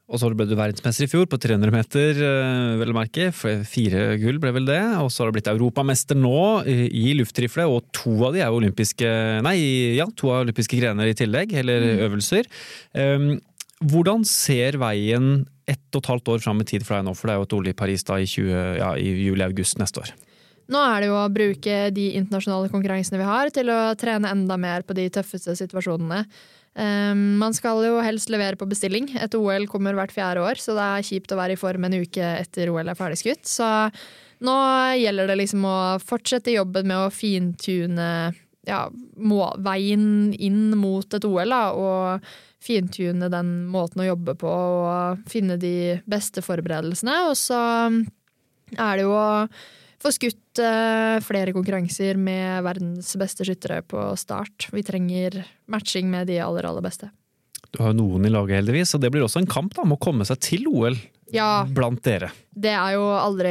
A: Og så ble du verdensmester i fjor på 300 meter, eh, vel å merke. Fire gull ble vel det. Og så har du blitt europamester nå i luftrifle, og to av de er jo olympiske Nei, ja, to av olympiske grener i tillegg, eller øvelser. Um, hvordan ser veien ett og et halvt år fram i tid for deg nå? For det er jo et OL i Paris da i, 20, ja, i juli-august neste år.
B: Nå er det jo å bruke de internasjonale konkurransene vi har, til å trene enda mer på de tøffeste situasjonene. Um, man skal jo helst levere på bestilling. Et OL kommer hvert fjerde år, så det er kjipt å være i form en uke etter OL er ferdigskutt. Så nå gjelder det liksom å fortsette jobben med å fintune ja, må, veien inn mot et OL, da, og fintune den måten å jobbe på og finne de beste forberedelsene. Og så er det jo å få skutt uh, flere konkurranser med verdens beste skyttere på start. Vi trenger matching med de aller, aller beste.
A: Du har jo noen i laget, heldigvis, og det blir også en kamp da, om å komme seg til OL
B: Ja,
A: blant dere.
B: det er jo aldri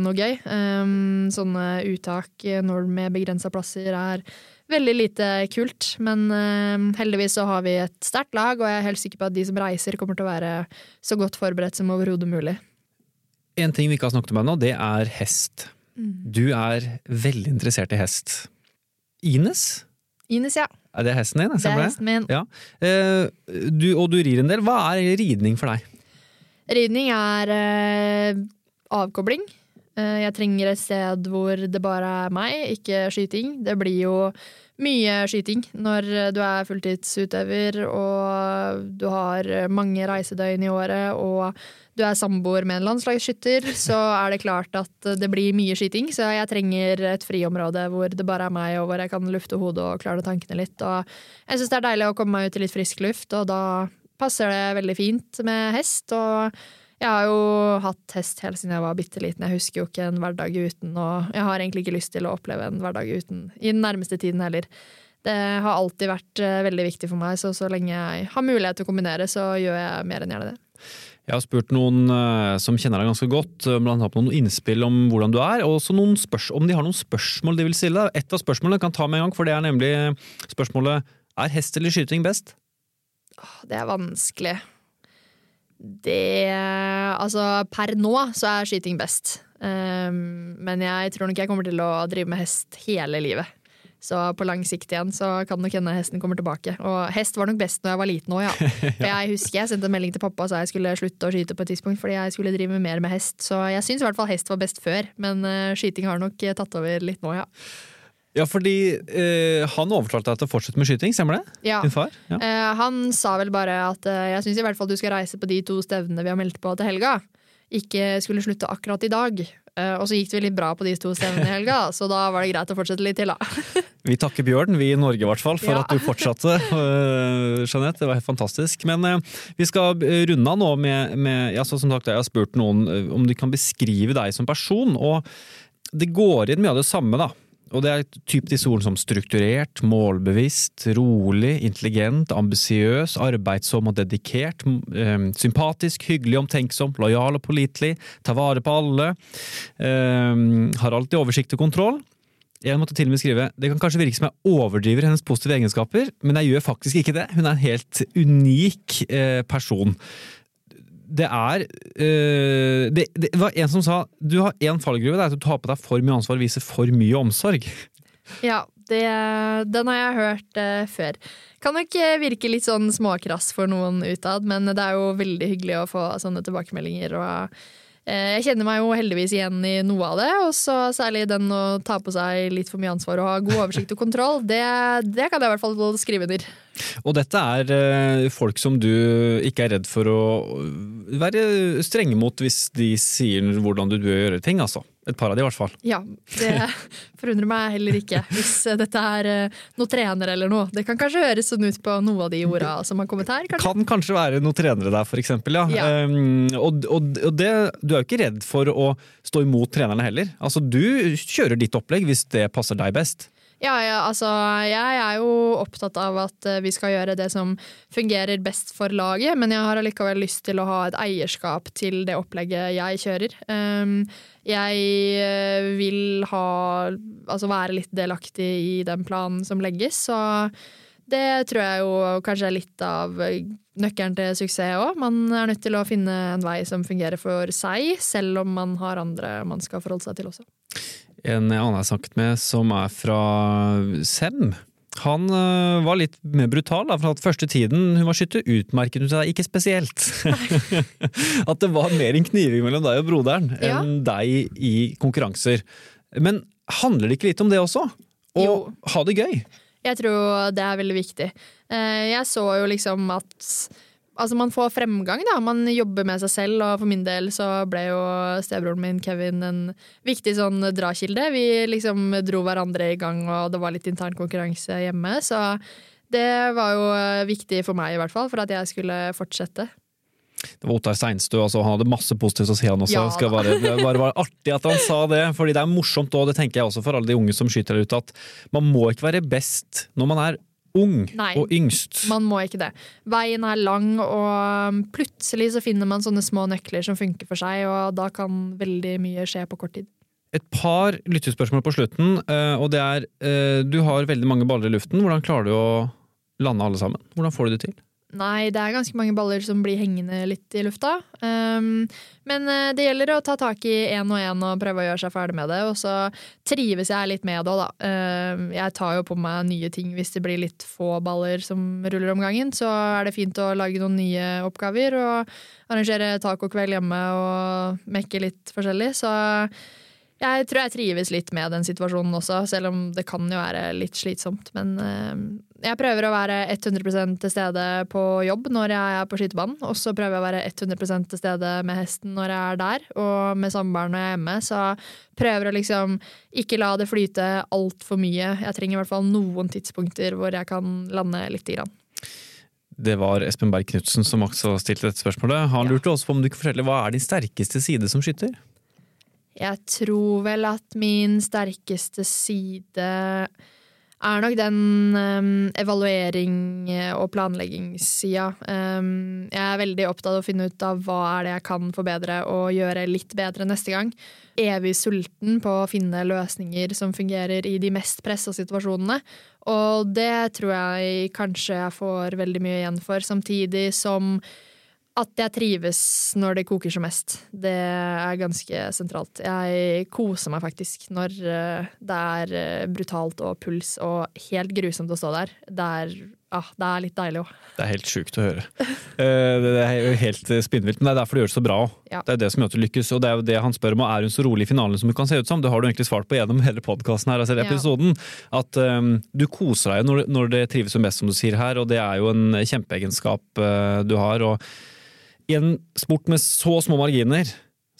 B: noe gøy. Um, sånne uttak når med begrensa plasser er veldig lite kult. Men um, heldigvis så har vi et sterkt lag, og jeg er helt sikker på at de som reiser, kommer til å være så godt forberedt som overhodet mulig.
A: En ting vi ikke har snakket om ennå, det er hest. Du er veldig interessert i hest. Ines?
B: Ines, ja.
A: Er det hesten din?
B: Det er hesten min.
A: Ja. Eh, du, og du rir en del. Hva er ridning for deg?
B: Ridning er eh, avkobling. Eh, jeg trenger et sted hvor det bare er meg, ikke skyting. Det blir jo mye skyting når du er fulltidsutøver og du har mange reisedøgn i året og du er samboer med en landslagsskytter, så er det klart at det blir mye skyting. Så jeg trenger et friområde hvor det bare er meg, og hvor jeg kan lufte hodet og klare tankene litt. Og jeg syns det er deilig å komme meg ut i litt frisk luft, og da passer det veldig fint med hest. Og jeg har jo hatt hest helt siden jeg var bitte liten. Jeg husker jo ikke en hverdag uten, og jeg har egentlig ikke lyst til å oppleve en hverdag uten i den nærmeste tiden heller. Det har alltid vært eh, veldig viktig for meg, så så lenge jeg har mulighet til å kombinere, så gjør jeg mer enn gjerne det.
A: Jeg har spurt noen uh, som kjenner deg ganske godt, blant annet noen innspill om hvordan du er, og også om de har noen spørsmål de vil stille deg. Et av spørsmålene kan ta med en gang, for det er nemlig spørsmålet er hest eller skyting best?
B: Det er vanskelig. Det Altså, per nå så er skyting best. Um, men jeg tror nok jeg kommer til å drive med hest hele livet. Så på lang sikt igjen så kan nok hende hesten kommer tilbake. Og hest var nok best når jeg var liten òg, ja. For jeg husker jeg sendte en melding til pappa og sa jeg skulle slutte å skyte på et tidspunkt fordi jeg skulle drive mer med hest. Så jeg syns i hvert fall hest var best før, men uh, skyting har nok tatt over litt nå, ja.
A: Ja, fordi eh, han overtalte deg til å fortsette med skyting, stemmer det?
B: Ja.
A: Din far? Ja.
B: Eh, han sa vel bare at jeg syns i hvert fall du skal reise på de to stevnene vi har meldt på til helga. Ikke skulle slutte akkurat i dag. Eh, og så gikk det veldig bra på de to stevnene i helga, så da var det greit å fortsette litt til, da.
A: vi takker Bjørn, vi i Norge i hvert fall, for ja. at du fortsatte. Uh, Jeanette, det var helt fantastisk. Men uh, vi skal runde av nå med, med ja, som sagt, Jeg har spurt noen om de kan beskrive deg som person, og det går inn mye av det samme, da. Og det er typ disse ordene som strukturert, målbevisst, rolig, intelligent, ambisiøs, arbeidsom og dedikert, eh, sympatisk, hyggelig, omtenksom, lojal og pålitelig, tar vare på alle, eh, har alltid oversikt og kontroll. Jeg måtte til og med skrive det kan kanskje virke som jeg overdriver hennes positive egenskaper, men jeg gjør faktisk ikke det. Hun er en helt unik eh, person det er øh, det, det, var en som sa du har én fallgruve, det er at du tar på deg for mye ansvar og viser for mye omsorg.
B: Ja, det, den har jeg hørt uh, før. Kan nok virke litt sånn småkrass for noen utad, men det er jo veldig hyggelig å få sånne tilbakemeldinger. og Eh, jeg kjenner meg jo heldigvis igjen i noe av det, og så særlig den å ta på seg litt for mye ansvar og ha god oversikt og kontroll. Det, det kan jeg i hvert fall skrive under.
A: Og dette er eh, folk som du ikke er redd for å være strenge mot hvis de sier hvordan du bør gjøre ting, altså? Et par av de i hvert fall.
B: Ja, det forundrer meg heller ikke hvis dette er eh, noen trener eller noe. Det kan kanskje høres sånn ut på noen av de orda som har kommet her.
A: Kanskje? Kan kanskje være noen trenere der, for eksempel. Ja. ja. Um, og, og, og det, du er jo ikke redd for å stå imot trenerne heller. Altså, du kjører ditt opplegg hvis det passer deg best.
B: Ja, ja, altså jeg er jo opptatt av at eh, vi skal gjøre det som fungerer best for laget, men jeg har allikevel lyst til å ha et eierskap til det opplegget jeg kjører. Um, jeg eh, vil ha Altså være litt delaktig i den planen som legges, så det tror jeg jo kanskje er litt av nøkkelen til suksess òg. Man er nødt til å finne en vei som fungerer for seg, selv om man har andre man skal forholde seg til også.
A: En annen jeg snakket med, som er fra Sem. Han uh, var litt mer brutal, da, for at første tiden hun var skytter, utmerket hun seg ikke spesielt. at det var mer en kniving mellom deg og broderen ja. enn deg i konkurranser. Men handler det ikke litt om det også? Å ha det gøy?
B: Jeg tror det er veldig viktig. Eh, jeg så jo liksom at Altså, man får fremgang, da. Man jobber med seg selv, og for min del så ble jo stebroren min Kevin en viktig sånn drakilde. Vi liksom dro hverandre i gang, og det var litt intern konkurranse hjemme. Så det var jo viktig for meg, i hvert fall, for at jeg skulle fortsette.
A: Det var Ottar Seinstø, altså, han hadde masse positivt å si, han også. Ja, det bare, bare var artig at han sa det, fordi det er morsomt òg, det tenker jeg også for alle de unge som skyter der ute, at man må ikke være best når man er ung Nei, og yngst.
B: Man må ikke det. Veien er lang, og plutselig så finner man sånne små nøkler som funker for seg, og da kan veldig mye skje på kort tid.
A: Et par lyttespørsmål på slutten, eh, og det er eh, Du har veldig mange baller i luften. Hvordan klarer du å lande alle sammen? Hvordan får du det til?
B: Nei, det er ganske mange baller som blir hengende litt i lufta. Um, men uh, det gjelder å ta tak i én og én og prøve å gjøre seg ferdig med det. Og så trives jeg litt med det òg, da. Um, jeg tar jo på meg nye ting hvis det blir litt få baller som ruller om gangen. Så er det fint å lage noen nye oppgaver og arrangere tacokveld hjemme og mekke litt forskjellig. Så Jeg tror jeg trives litt med den situasjonen også, selv om det kan jo være litt slitsomt. Men eh, jeg prøver å være 100 til stede på jobb når jeg er på skytebanen. Og så prøver jeg å være 100 til stede med hesten når jeg er der, og med samboeren når jeg er hjemme. Så prøver å liksom ikke la det flyte altfor mye. Jeg trenger i hvert fall noen tidspunkter hvor jeg kan lande lite grann.
A: Det var Espen Berg Knutsen som også stilte dette spørsmålet. Han lurte også på om du kan fortelle hva er din sterkeste side som skytter?
B: Jeg tror vel at min sterkeste side er nok den um, evaluering- og planleggingssida. Um, jeg er veldig opptatt av å finne ut av hva er det jeg kan forbedre og gjøre litt bedre neste gang. Evig sulten på å finne løsninger som fungerer i de mest pressa situasjonene. Og det tror jeg kanskje jeg får veldig mye igjen for, samtidig som at jeg trives når det koker som mest. Det er ganske sentralt. Jeg koser meg faktisk når eh, det er eh, brutalt og puls og helt grusomt å stå der. Det er, ah, det er litt deilig òg.
A: Det er helt sjukt å høre. Eh, Det er jo helt spinnvilt, men det er derfor du gjør det så bra òg.
B: Ja.
A: Det er det som gjør at du lykkes, og det er jo det han spør om. Er hun så rolig i finalen som hun kan se ut som? Det har du egentlig svart på gjennom hele podkasten her, altså
B: Ja.
A: episoden. At um, du koser deg når, når det trives som best, som du sier her, og det er jo en kjempeegenskap uh, du har. og i en sport med så små marginer,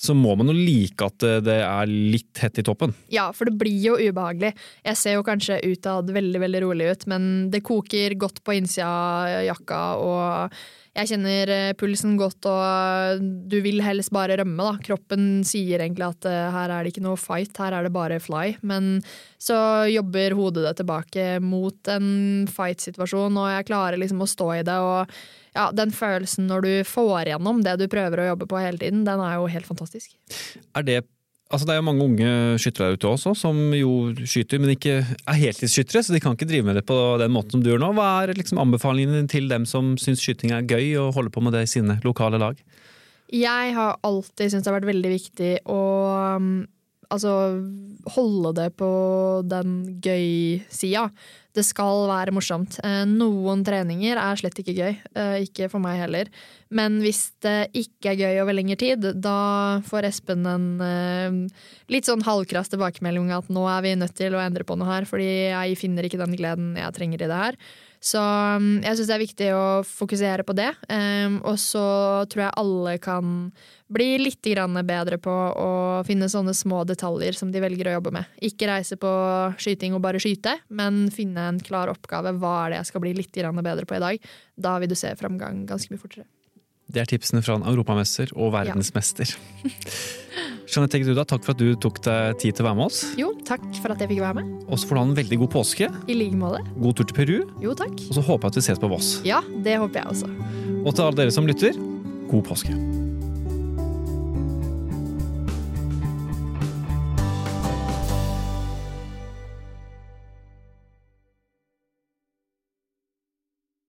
A: så må man jo like at det- er litt hett i toppen.
B: Ja, for det blir jo ubehagelig. Jeg ser jo kanskje utad veldig veldig rolig ut, men det koker godt på innsida av jakka, og jeg kjenner eh, pulsen godt, og du vil helst bare rømme, da. Kroppen sier egentlig at eh, her er det ikke noe fight, her er det bare fly. Men så jobber hodet det tilbake mot en fight-situasjon, og jeg klarer liksom å stå i det. og ja, Den følelsen når du får gjennom det du prøver å jobbe på hele tiden, den er jo helt fantastisk.
A: Er det Altså Det er jo mange unge skyttere der ute også, som jo skyter, men ikke er heltidsskyttere, så de kan ikke drive med det på den måten som du gjør nå. Hva er liksom anbefalingene til dem som syns skyting er gøy, og holder på med det i sine lokale lag?
B: Jeg har alltid syntes det har vært veldig viktig å um, altså, holde det på den gøy-sida. Det skal være morsomt. Eh, Noen treninger er slett ikke gøy. eh, Ikke for meg heller. Men hvis det ikke er gøy over lengre tid, da får Espen en eh, litt sånn halvkrass tilbakemelding at nå er vi nødt til å endre på noe her, fordi jeg finner ikke den gleden jeg trenger i det her. Så um, jeg syns det er viktig å fokusere på det. Um, og så tror jeg alle kan bli litt bedre på å finne sånne små detaljer som de velger å jobbe med. Ikke reise på skyting og bare skyte, men finne en klar oppgave. Hva er det jeg skal bli litt bedre på i dag? Da vil du se framgang ganske mye fortere.
A: Det er tipsene fra en europamester og verdensmester. Jeanette Eggeduda, takk for at du tok deg tid til å være med oss.
B: Jo, takk for at jeg fikk være med.
A: Og så får du ha en veldig god påske.
B: I like måte.
A: God tur til Peru.
B: Jo, takk.
A: Og så håper jeg at vi ses på Voss.
B: Ja, det håper jeg også.
A: Og til alle dere som lytter, god påske.